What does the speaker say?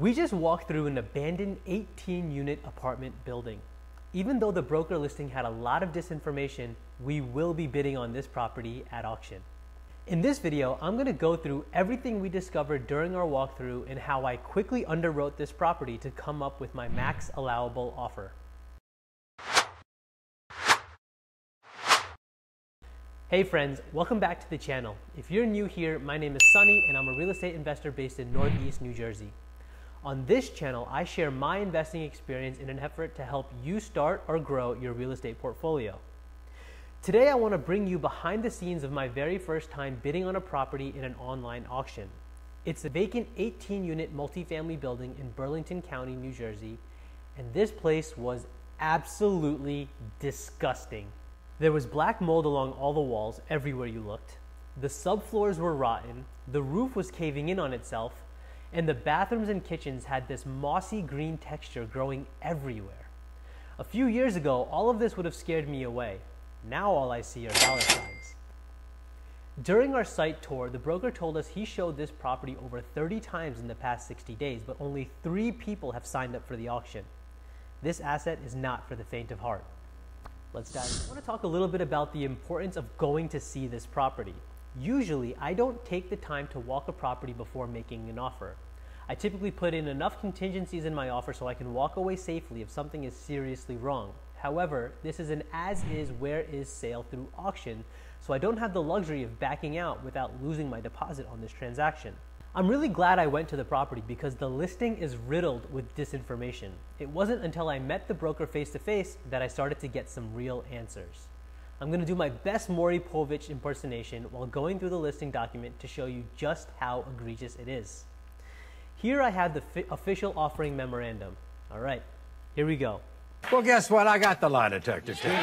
We just walked through an abandoned 18 unit apartment building. Even though the broker listing had a lot of disinformation, we will be bidding on this property at auction. In this video, I'm going to go through everything we discovered during our walkthrough and how I quickly underwrote this property to come up with my max allowable offer. Hey friends, welcome back to the channel. If you're new here, my name is Sunny and I'm a real estate investor based in Northeast New Jersey. On this channel, I share my investing experience in an effort to help you start or grow your real estate portfolio. Today, I want to bring you behind the scenes of my very first time bidding on a property in an online auction. It's a vacant 18 unit multifamily building in Burlington County, New Jersey, and this place was absolutely disgusting. There was black mold along all the walls everywhere you looked. The subfloors were rotten, the roof was caving in on itself, and the bathrooms and kitchens had this mossy green texture growing everywhere. A few years ago, all of this would have scared me away. Now all I see are dollar signs. During our site tour, the broker told us he showed this property over 30 times in the past 60 days, but only three people have signed up for the auction. This asset is not for the faint of heart. Let's dive in. I want to talk a little bit about the importance of going to see this property. Usually, I don't take the time to walk a property before making an offer. I typically put in enough contingencies in my offer so I can walk away safely if something is seriously wrong. However, this is an as is, where is sale through auction, so I don't have the luxury of backing out without losing my deposit on this transaction. I'm really glad I went to the property because the listing is riddled with disinformation. It wasn't until I met the broker face to face that I started to get some real answers. I'm going to do my best Maury Povich impersonation while going through the listing document to show you just how egregious it is. Here I have the official offering memorandum. All right, here we go. Well, guess what? I got the lie detector too.